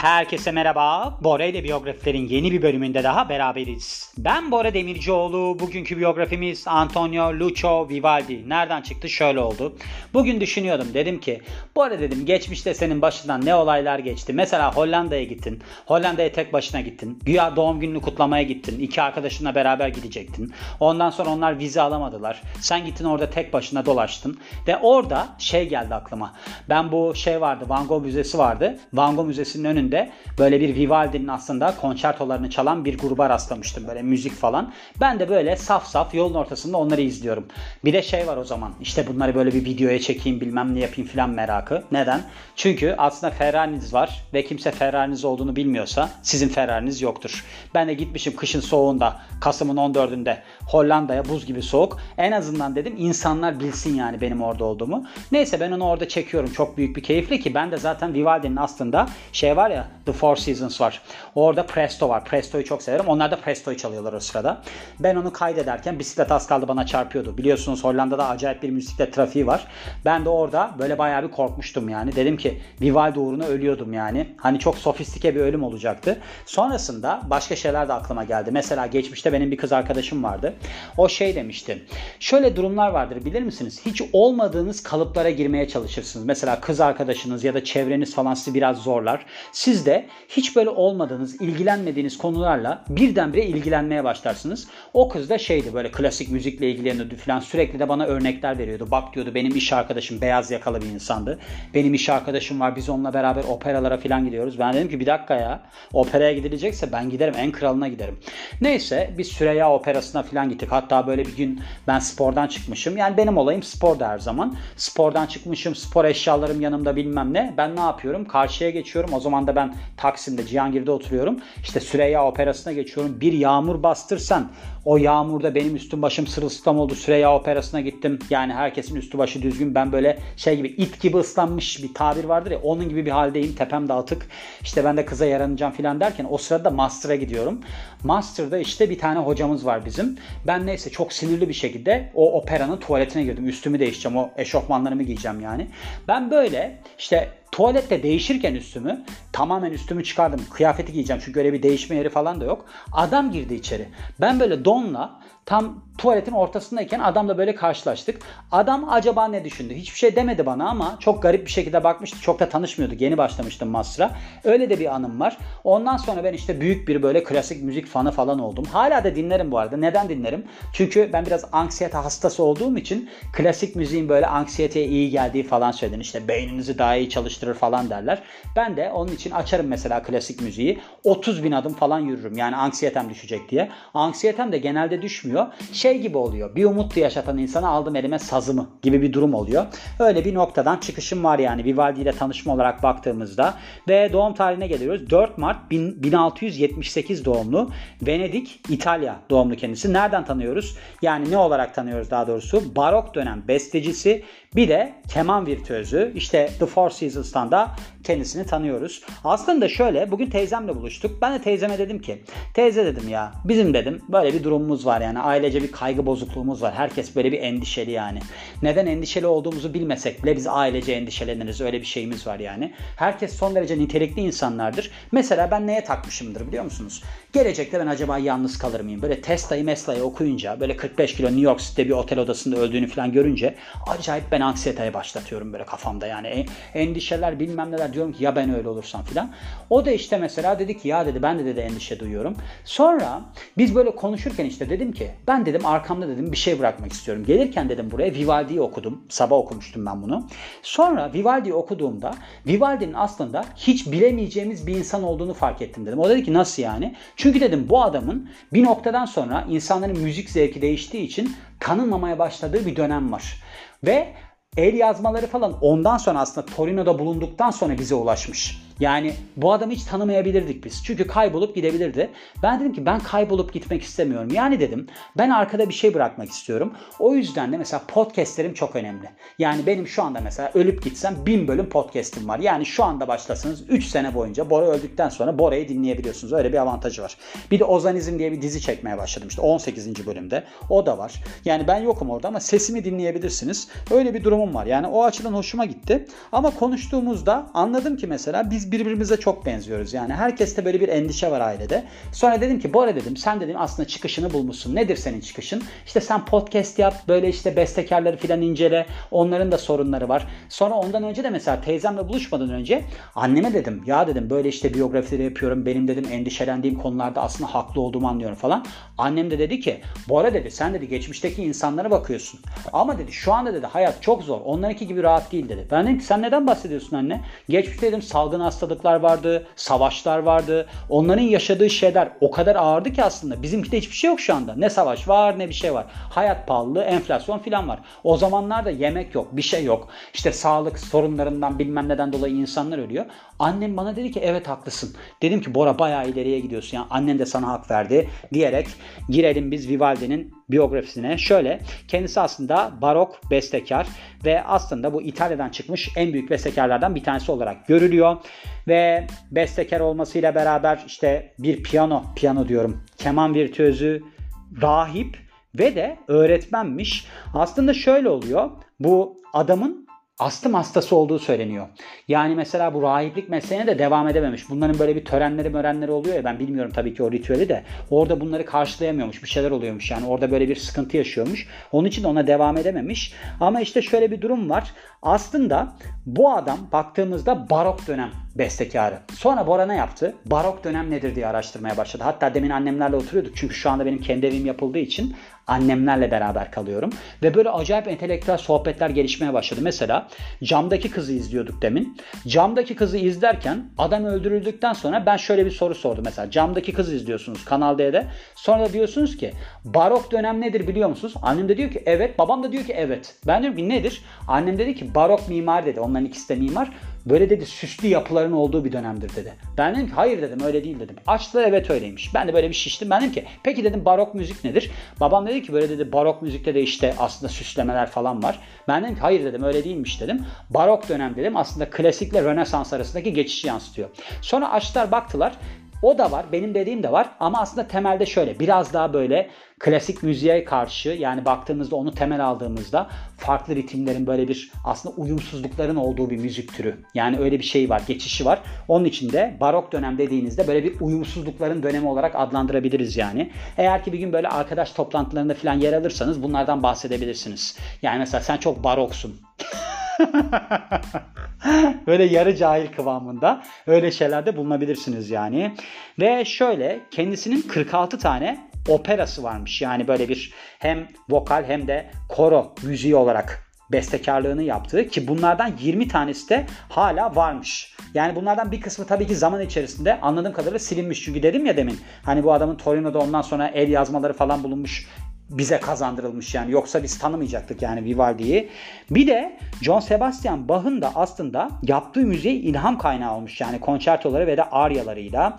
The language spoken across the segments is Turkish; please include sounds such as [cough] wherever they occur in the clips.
Herkese merhaba. Bora ile biyografilerin yeni bir bölümünde daha beraberiz. Ben Bora Demircioğlu. Bugünkü biyografimiz Antonio Lucio Vivaldi. Nereden çıktı? Şöyle oldu. Bugün düşünüyordum. Dedim ki Bora dedim geçmişte senin başından ne olaylar geçti. Mesela Hollanda'ya gittin. Hollanda'ya tek başına gittin. Güya doğum gününü kutlamaya gittin. İki arkadaşınla beraber gidecektin. Ondan sonra onlar vize alamadılar. Sen gittin orada tek başına dolaştın. Ve orada şey geldi aklıma. Ben bu şey vardı. Van Gogh Müzesi vardı. Van Gogh Müzesi'nin önünde böyle bir Vivaldi'nin aslında konçertolarını çalan bir gruba rastlamıştım. Böyle müzik falan. Ben de böyle saf saf yolun ortasında onları izliyorum. Bir de şey var o zaman. İşte bunları böyle bir videoya çekeyim bilmem ne yapayım filan merakı. Neden? Çünkü aslında Ferrari'niz var ve kimse Ferrari'niz olduğunu bilmiyorsa sizin Ferrari'niz yoktur. Ben de gitmişim kışın soğuğunda Kasım'ın 14'ünde Hollanda'ya buz gibi soğuk. En azından dedim insanlar bilsin yani benim orada olduğumu. Neyse ben onu orada çekiyorum. Çok büyük bir keyifli ki ben de zaten Vivaldi'nin aslında şey var ya The Four Seasons var. Orada Presto var. Presto'yu çok severim. Onlar da Presto'yu çalıyorlar o sırada. Ben onu kaydederken bisiklet az kaldı bana çarpıyordu. Biliyorsunuz Hollanda'da acayip bir bisiklet trafiği var. Ben de orada böyle bayağı bir korkmuştum yani. Dedim ki Vivaldi uğruna ölüyordum yani. Hani çok sofistike bir ölüm olacaktı. Sonrasında başka şeyler de aklıma geldi. Mesela geçmişte benim bir kız arkadaşım vardı. O şey demişti. Şöyle durumlar vardır bilir misiniz? Hiç olmadığınız kalıplara girmeye çalışırsınız. Mesela kız arkadaşınız ya da çevreniz falan sizi biraz zorlar. Siz de hiç böyle olmadığınız, ilgilenmediğiniz konularla birdenbire ilgilenmeye başlarsınız. O kız da şeydi böyle klasik müzikle ilgileniyordu falan. Sürekli de bana örnekler veriyordu. Bak diyordu benim iş arkadaşım beyaz yakalı bir insandı. Benim iş arkadaşım var. Biz onunla beraber operalara falan gidiyoruz. Ben dedim ki bir dakika ya. Operaya gidilecekse ben giderim. En kralına giderim. Neyse biz Süreyya Operası'na falan gittik. Hatta böyle bir gün ben spordan çıkmışım. Yani benim olayım spor her zaman. Spordan çıkmışım. Spor eşyalarım yanımda bilmem ne. Ben ne yapıyorum? Karşıya geçiyorum. O zaman da ben Taksim'de Cihangir'de oturuyorum. İşte Süreyya Operası'na geçiyorum. Bir yağmur bastırsan o yağmurda benim üstüm başım sırılsıklam oldu. Süreyya Operası'na gittim. Yani herkesin üstü başı düzgün. Ben böyle şey gibi it gibi ıslanmış bir tabir vardır ya. Onun gibi bir haldeyim. Tepem dağıtık. İşte ben de kıza yaranacağım falan derken o sırada Master'a gidiyorum. Master'da işte bir tane hocamız var bizim. Ben neyse çok sinirli bir şekilde o operanın tuvaletine girdim. Üstümü değişeceğim. O eşofmanlarımı giyeceğim yani. Ben böyle işte tuvalette değişirken üstümü tamamen üstümü çıkardım. Kıyafeti giyeceğim öyle bir değişme yeri falan da yok. Adam girdi içeri. Ben böyle donla tam tuvaletin ortasındayken adamla böyle karşılaştık. Adam acaba ne düşündü? Hiçbir şey demedi bana ama çok garip bir şekilde bakmıştı. Çok da tanışmıyorduk. Yeni başlamıştım Master'a. Öyle de bir anım var. Ondan sonra ben işte büyük bir böyle klasik müzik fanı falan oldum. Hala da dinlerim bu arada. Neden dinlerim? Çünkü ben biraz anksiyete hastası olduğum için klasik müziğin böyle anksiyeteye iyi geldiği falan söylenir. İşte beyninizi daha iyi çalıştırır falan derler. Ben de onun için açarım mesela klasik müziği. 30 bin adım falan yürürüm. Yani anksiyetem düşecek diye. Anksiyetem de genelde düşmüyor. Şey gibi oluyor. Bir umutlu yaşatan insana aldım elime sazımı gibi bir durum oluyor. Öyle bir noktadan çıkışım var yani Vivaldi ile tanışma olarak baktığımızda. Ve doğum tarihine geliyoruz. 4 Mart 1678 doğumlu. Venedik, İtalya doğumlu kendisi. Nereden tanıyoruz? Yani ne olarak tanıyoruz daha doğrusu? Barok dönem bestecisi bir de keman virtüözü. İşte The Four Seasons'tan da kendisini tanıyoruz. Aslında şöyle bugün teyzemle buluştuk. Ben de teyzeme dedim ki teyze dedim ya bizim dedim böyle bir durumumuz var yani ailece bir kaygı bozukluğumuz var. Herkes böyle bir endişeli yani. Neden endişeli olduğumuzu bilmesek bile biz ailece endişeleniriz. Öyle bir şeyimiz var yani. Herkes son derece nitelikli insanlardır. Mesela ben neye takmışımdır biliyor musunuz? Gelecekte ben acaba yalnız kalır mıyım? Böyle Tesla'yı Mesla'yı okuyunca böyle 45 kilo New York City'de bir otel odasında öldüğünü falan görünce acayip ben anksiyeteye başlatıyorum böyle kafamda yani. Endişeler bilmem neler diyorum ki ya ben öyle olursam filan. O da işte mesela dedi ki ya dedi ben de dedi endişe duyuyorum. Sonra biz böyle konuşurken işte dedim ki ben dedim arkamda dedim bir şey bırakmak istiyorum. Gelirken dedim buraya Vivaldi'yi okudum. Sabah okumuştum ben bunu. Sonra Vivaldi'yi okuduğumda Vivaldi'nin aslında hiç bilemeyeceğimiz bir insan olduğunu fark ettim dedim. O dedi ki nasıl yani? Çünkü dedim bu adamın bir noktadan sonra insanların müzik zevki değiştiği için tanınmamaya başladığı bir dönem var. Ve el yazmaları falan ondan sonra aslında Torino'da bulunduktan sonra bize ulaşmış. Yani bu adamı hiç tanımayabilirdik biz. Çünkü kaybolup gidebilirdi. Ben dedim ki ben kaybolup gitmek istemiyorum. Yani dedim ben arkada bir şey bırakmak istiyorum. O yüzden de mesela podcastlerim çok önemli. Yani benim şu anda mesela ölüp gitsem bin bölüm podcast'im var. Yani şu anda başlasanız 3 sene boyunca Bora öldükten sonra Bora'yı dinleyebiliyorsunuz. Öyle bir avantajı var. Bir de Ozanizm diye bir dizi çekmeye başladım işte 18. bölümde. O da var. Yani ben yokum orada ama sesimi dinleyebilirsiniz. Öyle bir durum durumum var. Yani o açıdan hoşuma gitti. Ama konuştuğumuzda anladım ki mesela biz birbirimize çok benziyoruz. Yani herkeste böyle bir endişe var ailede. Sonra dedim ki Bora dedim sen dedim aslında çıkışını bulmuşsun. Nedir senin çıkışın? İşte sen podcast yap böyle işte bestekarları filan incele. Onların da sorunları var. Sonra ondan önce de mesela teyzemle buluşmadan önce anneme dedim ya dedim böyle işte biyografileri yapıyorum. Benim dedim endişelendiğim konularda aslında haklı olduğumu anlıyorum falan. Annem de dedi ki Bora dedi sen dedi geçmişteki insanlara bakıyorsun. Ama dedi şu anda dedi hayat çok zor. Onlarınki gibi rahat değil dedi. Ben dedim ki sen neden bahsediyorsun anne? Geçmişte dedim salgın hastalıklar vardı, savaşlar vardı. Onların yaşadığı şeyler o kadar ağırdı ki aslında. Bizimki de hiçbir şey yok şu anda. Ne savaş var ne bir şey var. Hayat pahalılığı, enflasyon filan var. O zamanlarda yemek yok, bir şey yok. İşte sağlık sorunlarından bilmem neden dolayı insanlar ölüyor. Annem bana dedi ki evet haklısın. Dedim ki Bora bayağı ileriye gidiyorsun. Yani annen de sana hak verdi diyerek girelim biz Vivaldi'nin biyografisine. Şöyle kendisi aslında barok bestekar ve aslında bu İtalya'dan çıkmış en büyük bestekarlardan bir tanesi olarak görülüyor. Ve bestekar olmasıyla beraber işte bir piyano, piyano diyorum, keman virtüözü, rahip ve de öğretmenmiş. Aslında şöyle oluyor. Bu adamın astım hastası olduğu söyleniyor. Yani mesela bu rahiplik mesleğine de devam edememiş. Bunların böyle bir törenleri mörenleri oluyor ya ben bilmiyorum tabii ki o ritüeli de. Orada bunları karşılayamıyormuş. Bir şeyler oluyormuş yani. Orada böyle bir sıkıntı yaşıyormuş. Onun için de ona devam edememiş. Ama işte şöyle bir durum var. Aslında bu adam baktığımızda barok dönem bestekarı. Sonra Bora ne yaptı? Barok dönem nedir diye araştırmaya başladı. Hatta demin annemlerle oturuyorduk. Çünkü şu anda benim kendi evim yapıldığı için annemlerle beraber kalıyorum. Ve böyle acayip entelektüel sohbetler gelişmeye başladı. Mesela camdaki kızı izliyorduk demin. Camdaki kızı izlerken adam öldürüldükten sonra ben şöyle bir soru sordum. Mesela camdaki kızı izliyorsunuz Kanal D'de. Sonra da diyorsunuz ki barok dönem nedir biliyor musunuz? Annem de diyor ki evet. Babam da diyor ki evet. Ben diyorum ki nedir? Annem dedi ki barok mimar dedi. Onların ikisi de mimar. Böyle dedi süslü yapıların olduğu bir dönemdir dedi. Ben dedim ki hayır dedim öyle değil dedim. Açtılar evet öyleymiş. Ben de böyle bir şiştim. Ben dedim ki peki dedim barok müzik nedir? Babam dedi ki böyle dedi barok müzikte de işte aslında süslemeler falan var. Ben dedim ki hayır dedim öyle değilmiş dedim. Barok dönem dedim aslında klasikle Rönesans arasındaki geçişi yansıtıyor. Sonra açtılar baktılar. O da var, benim dediğim de var ama aslında temelde şöyle biraz daha böyle klasik müziğe karşı yani baktığımızda onu temel aldığımızda farklı ritimlerin böyle bir aslında uyumsuzlukların olduğu bir müzik türü. Yani öyle bir şey var, geçişi var. Onun için de barok dönem dediğinizde böyle bir uyumsuzlukların dönemi olarak adlandırabiliriz yani. Eğer ki bir gün böyle arkadaş toplantılarında falan yer alırsanız bunlardan bahsedebilirsiniz. Yani mesela sen çok baroksun. [laughs] [laughs] Böyle yarı cahil kıvamında öyle şeylerde bulunabilirsiniz yani. Ve şöyle kendisinin 46 tane operası varmış. Yani böyle bir hem vokal hem de koro müziği olarak bestekarlığını yaptığı ki bunlardan 20 tanesi de hala varmış. Yani bunlardan bir kısmı tabii ki zaman içerisinde anladığım kadarıyla silinmiş. Çünkü dedim ya demin hani bu adamın Torino'da ondan sonra el yazmaları falan bulunmuş bize kazandırılmış yani. Yoksa biz tanımayacaktık yani Vivaldi'yi. Bir de John Sebastian Bach'ın da aslında yaptığı müziğe ilham kaynağı olmuş. Yani konçertoları ve de aryalarıyla.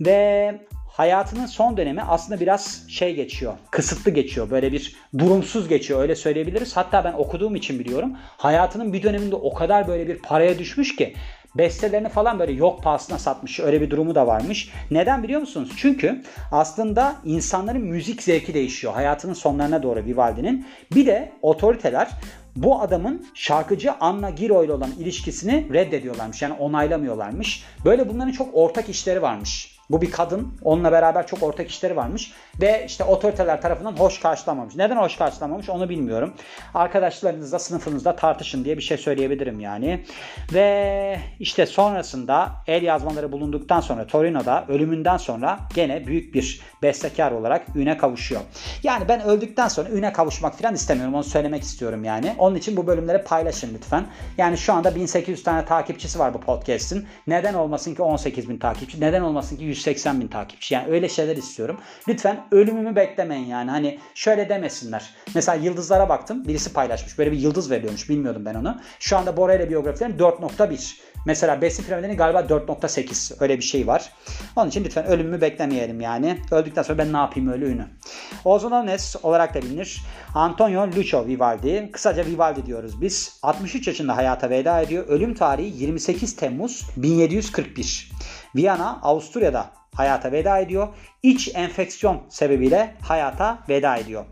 Ve hayatının son dönemi aslında biraz şey geçiyor. Kısıtlı geçiyor. Böyle bir durumsuz geçiyor. Öyle söyleyebiliriz. Hatta ben okuduğum için biliyorum. Hayatının bir döneminde o kadar böyle bir paraya düşmüş ki bestelerini falan böyle yok pahasına satmış. Öyle bir durumu da varmış. Neden biliyor musunuz? Çünkü aslında insanların müzik zevki değişiyor. Hayatının sonlarına doğru Vivaldi'nin. Bir de otoriteler bu adamın şarkıcı Anna Giro ile olan ilişkisini reddediyorlarmış. Yani onaylamıyorlarmış. Böyle bunların çok ortak işleri varmış. Bu bir kadın. Onunla beraber çok ortak işleri varmış. Ve işte otoriteler tarafından hoş karşılanmamış. Neden hoş karşılanmamış onu bilmiyorum. Arkadaşlarınızla sınıfınızda tartışın diye bir şey söyleyebilirim yani. Ve işte sonrasında el yazmaları bulunduktan sonra Torino'da ölümünden sonra gene büyük bir bestekar olarak üne kavuşuyor. Yani ben öldükten sonra üne kavuşmak falan istemiyorum. Onu söylemek istiyorum yani. Onun için bu bölümleri paylaşın lütfen. Yani şu anda 1800 tane takipçisi var bu podcast'in. Neden olmasın ki 18 bin takipçi? Neden olmasın ki 180 bin takipçi? Yani öyle şeyler istiyorum. Lütfen ölümümü beklemeyin yani. Hani şöyle demesinler. Mesela yıldızlara baktım. Birisi paylaşmış. Böyle bir yıldız veriliyormuş. Bilmiyordum ben onu. Şu anda Bora ile biyografilerim 4.1. Mesela Besin piramidinin galiba 4.8 öyle bir şey var. Onun için lütfen ölümümü beklemeyelim yani. Öldükten sonra ben ne yapayım ölü ünü. Ozonones olarak da bilinir. Antonio Lucio Vivaldi. Kısaca Vivaldi diyoruz biz. 63 yaşında hayata veda ediyor. Ölüm tarihi 28 Temmuz 1741. Viyana, Avusturya'da hayata veda ediyor. İç enfeksiyon sebebiyle hayata veda ediyor.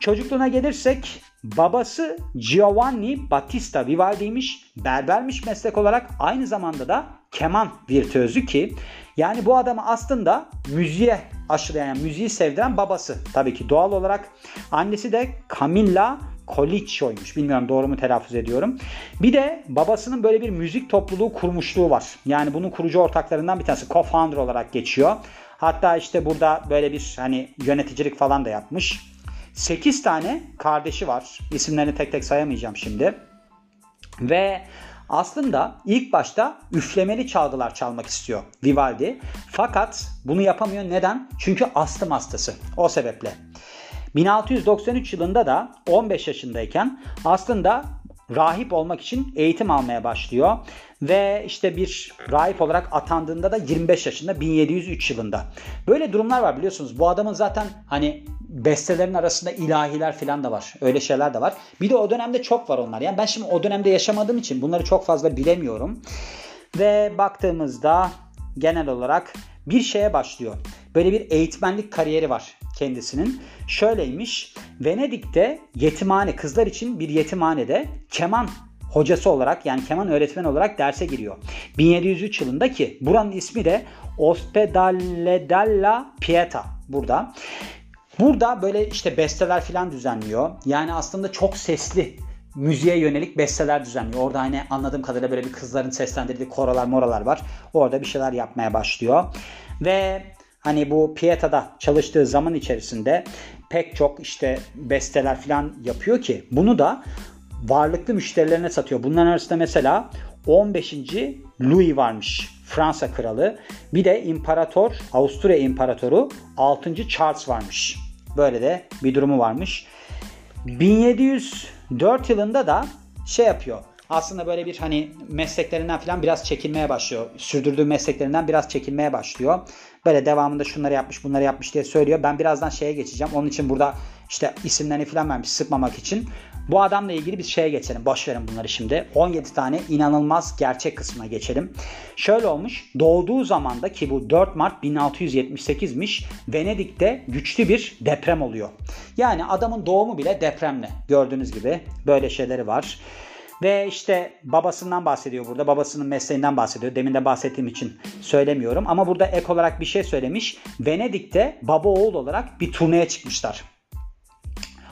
Çocukluğuna gelirsek babası Giovanni Battista Vivaldi'ymiş. Berbermiş meslek olarak aynı zamanda da keman virtüözü ki yani bu adamı aslında müziğe aşılayan, müziği sevdiren babası. Tabii ki doğal olarak annesi de Camilla Colicchio'ymuş. Bilmiyorum doğru mu telaffuz ediyorum. Bir de babasının böyle bir müzik topluluğu kurmuşluğu var. Yani bunun kurucu ortaklarından bir tanesi co-founder olarak geçiyor. Hatta işte burada böyle bir hani yöneticilik falan da yapmış. 8 tane kardeşi var. İsimlerini tek tek sayamayacağım şimdi. Ve aslında ilk başta üflemeli çalgılar çalmak istiyor Vivaldi. Fakat bunu yapamıyor. Neden? Çünkü astım hastası. O sebeple. 1693 yılında da 15 yaşındayken aslında rahip olmak için eğitim almaya başlıyor. Ve işte bir rahip olarak atandığında da 25 yaşında 1703 yılında. Böyle durumlar var biliyorsunuz. Bu adamın zaten hani bestelerin arasında ilahiler falan da var. Öyle şeyler de var. Bir de o dönemde çok var onlar. Yani ben şimdi o dönemde yaşamadığım için bunları çok fazla bilemiyorum. Ve baktığımızda genel olarak bir şeye başlıyor. Böyle bir eğitmenlik kariyeri var kendisinin. Şöyleymiş. Venedik'te yetimhane, kızlar için bir yetimhanede keman hocası olarak yani keman öğretmeni olarak derse giriyor. 1703 yılında ki buranın ismi de Ospedale della Pieta burada. Burada böyle işte besteler falan düzenliyor. Yani aslında çok sesli müziğe yönelik besteler düzenliyor. Orada hani anladığım kadarıyla böyle bir kızların seslendirdiği korolar moralar var. Orada bir şeyler yapmaya başlıyor. Ve hani bu Pieta'da çalıştığı zaman içerisinde pek çok işte besteler falan yapıyor ki bunu da varlıklı müşterilerine satıyor. Bunların arasında mesela 15. Louis varmış. Fransa kralı. Bir de imparator, Avusturya imparatoru 6. Charles varmış. Böyle de bir durumu varmış. 1704 yılında da şey yapıyor. Aslında böyle bir hani mesleklerinden falan biraz çekilmeye başlıyor. Sürdürdüğü mesleklerinden biraz çekilmeye başlıyor. Böyle devamında şunları yapmış bunları yapmış diye söylüyor. Ben birazdan şeye geçeceğim. Onun için burada işte isimlerini falan vermiş sıkmamak için. Bu adamla ilgili bir şeye geçelim. Boş verin bunları şimdi. 17 tane inanılmaz gerçek kısmına geçelim. Şöyle olmuş. Doğduğu zamanda ki bu 4 Mart 1678'miş. Venedik'te güçlü bir deprem oluyor. Yani adamın doğumu bile depremle. Gördüğünüz gibi böyle şeyleri var. Ve işte babasından bahsediyor burada. Babasının mesleğinden bahsediyor. Demin de bahsettiğim için söylemiyorum. Ama burada ek olarak bir şey söylemiş. Venedik'te baba oğul olarak bir turneye çıkmışlar.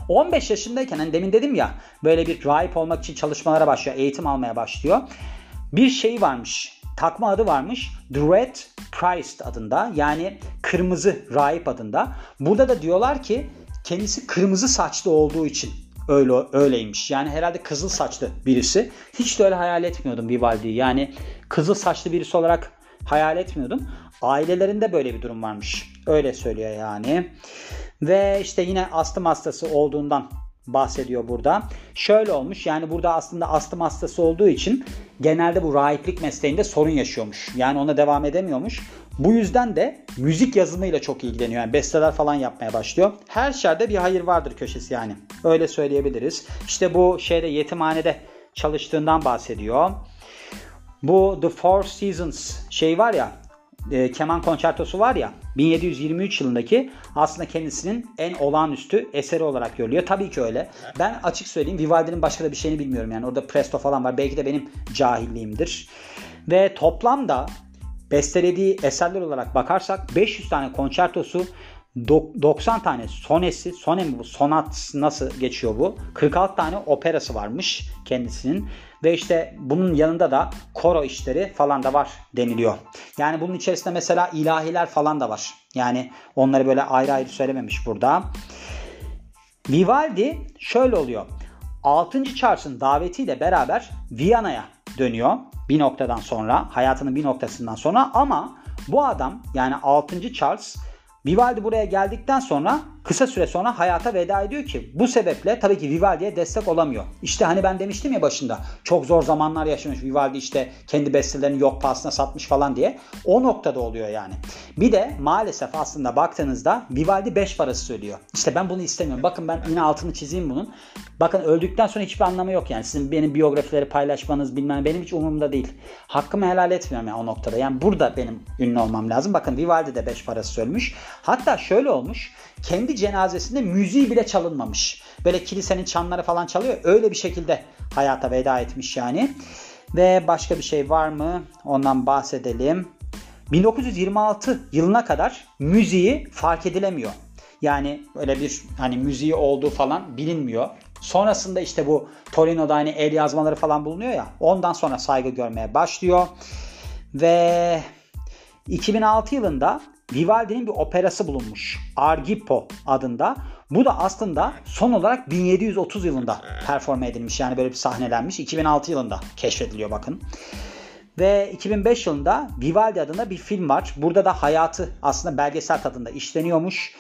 15 yaşındayken hani demin dedim ya böyle bir rahip olmak için çalışmalara başlıyor. Eğitim almaya başlıyor. Bir şey varmış. Takma adı varmış. The Red Priest adında. Yani kırmızı rahip adında. Burada da diyorlar ki kendisi kırmızı saçlı olduğu için öyle öyleymiş. Yani herhalde kızıl saçlı birisi. Hiç de öyle hayal etmiyordum Vivaldi'yi. Yani kızıl saçlı birisi olarak hayal etmiyordum. Ailelerinde böyle bir durum varmış. Öyle söylüyor yani. Ve işte yine astım hastası olduğundan bahsediyor burada. Şöyle olmuş yani burada aslında astım hastası olduğu için genelde bu rahiplik mesleğinde sorun yaşıyormuş. Yani ona devam edemiyormuş. Bu yüzden de müzik yazımıyla çok ilgileniyor. Yani besteler falan yapmaya başlıyor. Her şerde bir hayır vardır köşesi yani. Öyle söyleyebiliriz. İşte bu şeyde yetimhanede çalıştığından bahsediyor. Bu The Four Seasons şey var ya e, keman konçertosu var ya 1723 yılındaki aslında kendisinin en olağanüstü eseri olarak görülüyor. Tabii ki öyle. Ben açık söyleyeyim Vivaldi'nin başka da bir şeyini bilmiyorum. Yani orada presto falan var. Belki de benim cahilliğimdir. Ve toplamda bestelediği eserler olarak bakarsak 500 tane konçertosu 90 tane sonesi, sone mi bu, sonat nasıl geçiyor bu? 46 tane operası varmış kendisinin. Ve işte bunun yanında da koro işleri falan da var deniliyor. Yani bunun içerisinde mesela ilahiler falan da var. Yani onları böyle ayrı ayrı söylememiş burada. Vivaldi şöyle oluyor. 6. Charles'ın davetiyle beraber Viyana'ya dönüyor bir noktadan sonra hayatının bir noktasından sonra ama bu adam yani 6. Charles Vivaldi buraya geldikten sonra kısa süre sonra hayata veda ediyor ki bu sebeple tabii ki Vivaldi'ye destek olamıyor. İşte hani ben demiştim ya başında çok zor zamanlar yaşamış Vivaldi işte kendi bestelerini yok pahasına satmış falan diye. O noktada oluyor yani. Bir de maalesef aslında baktığınızda Vivaldi 5 parası söylüyor. İşte ben bunu istemiyorum. Bakın ben yine altını çizeyim bunun. Bakın öldükten sonra hiçbir anlamı yok yani. Sizin benim biyografileri paylaşmanız bilmem benim hiç umurumda değil. Hakkımı helal etmiyorum yani o noktada. Yani burada benim ünlü olmam lazım. Bakın Vivaldi de 5 parası söylemiş. Hatta şöyle olmuş. Kendi kendi cenazesinde müziği bile çalınmamış. Böyle kilisenin çanları falan çalıyor. Öyle bir şekilde hayata veda etmiş yani. Ve başka bir şey var mı? Ondan bahsedelim. 1926 yılına kadar müziği fark edilemiyor. Yani öyle bir hani müziği olduğu falan bilinmiyor. Sonrasında işte bu Torino'da hani el yazmaları falan bulunuyor ya. Ondan sonra saygı görmeye başlıyor. Ve 2006 yılında Vivaldi'nin bir operası bulunmuş. Argippo adında. Bu da aslında son olarak 1730 yılında performe edilmiş. Yani böyle bir sahnelenmiş. 2006 yılında keşfediliyor bakın. Ve 2005 yılında Vivaldi adında bir film var. Burada da hayatı aslında belgesel tadında işleniyormuş.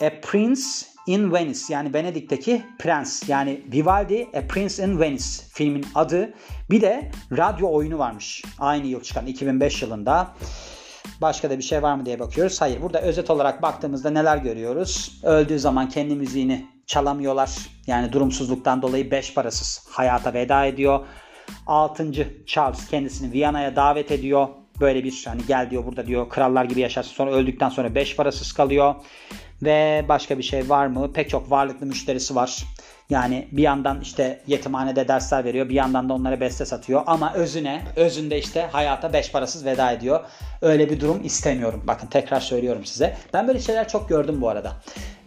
A Prince in Venice yani Venedik'teki prens yani Vivaldi A Prince in Venice filmin adı. Bir de radyo oyunu varmış. Aynı yıl çıkan 2005 yılında. Başka da bir şey var mı diye bakıyoruz. Hayır. Burada özet olarak baktığımızda neler görüyoruz? Öldüğü zaman kendi müziğini çalamıyorlar. Yani durumsuzluktan dolayı beş parasız hayata veda ediyor. 6. Charles kendisini Viyana'ya davet ediyor. Böyle bir hani gel diyor burada diyor krallar gibi yaşarsın. Sonra öldükten sonra beş parasız kalıyor. Ve başka bir şey var mı? Pek çok varlıklı müşterisi var. Yani bir yandan işte yetimhanede dersler veriyor. Bir yandan da onlara beste satıyor. Ama özüne, özünde işte hayata beş parasız veda ediyor. Öyle bir durum istemiyorum. Bakın tekrar söylüyorum size. Ben böyle şeyler çok gördüm bu arada.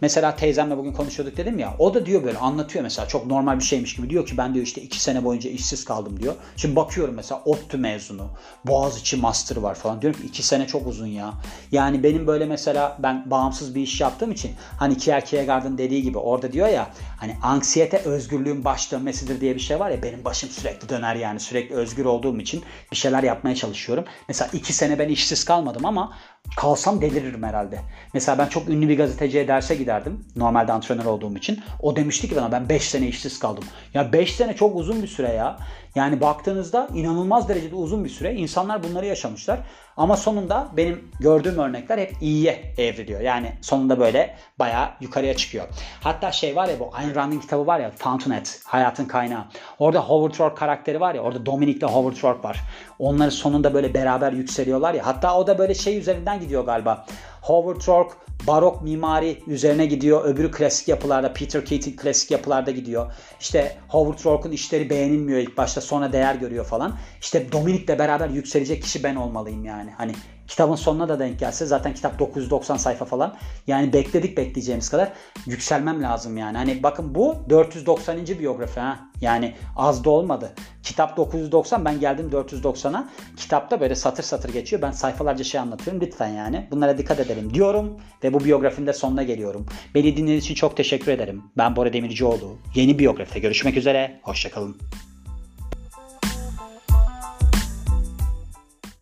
Mesela teyzemle bugün konuşuyorduk dedim ya. O da diyor böyle anlatıyor mesela çok normal bir şeymiş gibi. Diyor ki ben diyor işte iki sene boyunca işsiz kaldım diyor. Şimdi bakıyorum mesela ODTÜ mezunu. Boğaziçi master var falan. Diyorum ki iki sene çok uzun ya. Yani benim böyle mesela ben bağımsız bir iş yaptığım için hani Kier Kierkegaard'ın dediği gibi orada diyor ya hani anksiyete özgürlüğün baş dönmesidir diye bir şey var ya benim başım sürekli döner yani sürekli özgür olduğum için bir şeyler yapmaya çalışıyorum. Mesela iki sene ben işsiz kalmadım ama kalsam deliririm herhalde. Mesela ben çok ünlü bir gazeteciye derse giderdim. Normalde antrenör olduğum için. O demişti ki bana ben 5 sene işsiz kaldım. Ya 5 sene çok uzun bir süre ya. Yani baktığınızda inanılmaz derecede uzun bir süre. İnsanlar bunları yaşamışlar. Ama sonunda benim gördüğüm örnekler hep iyiye evriliyor. Yani sonunda böyle bayağı yukarıya çıkıyor. Hatta şey var ya bu Ayn Rand'in kitabı var ya Fountainhead, Hayatın Kaynağı. Orada Howard Rourke karakteri var ya orada Dominic ile Howard Rourke var. Onları sonunda böyle beraber yükseliyorlar ya. Hatta o da böyle şey üzerinden gidiyor galiba. Howard Rourke barok mimari üzerine gidiyor. Öbürü klasik yapılarda, Peter Keating klasik yapılarda gidiyor. İşte Howard Rourke'un işleri beğenilmiyor ilk başta sonra değer görüyor falan. İşte Dominic'le beraber yükselecek kişi ben olmalıyım yani. Hani kitabın sonuna da denk gelse zaten kitap 990 sayfa falan. Yani bekledik bekleyeceğimiz kadar yükselmem lazım yani. Hani bakın bu 490. biyografi ha. Yani az da olmadı. Kitap 990 ben geldim 490'a. Kitapta böyle satır satır geçiyor. Ben sayfalarca şey anlatıyorum. Lütfen yani. Bunlara dikkat edelim diyorum ve bu biyografinin de sonuna geliyorum. Beni dinlediğiniz için çok teşekkür ederim. Ben Bora Demircioğlu. Yeni biyografide görüşmek üzere. Hoşçakalın.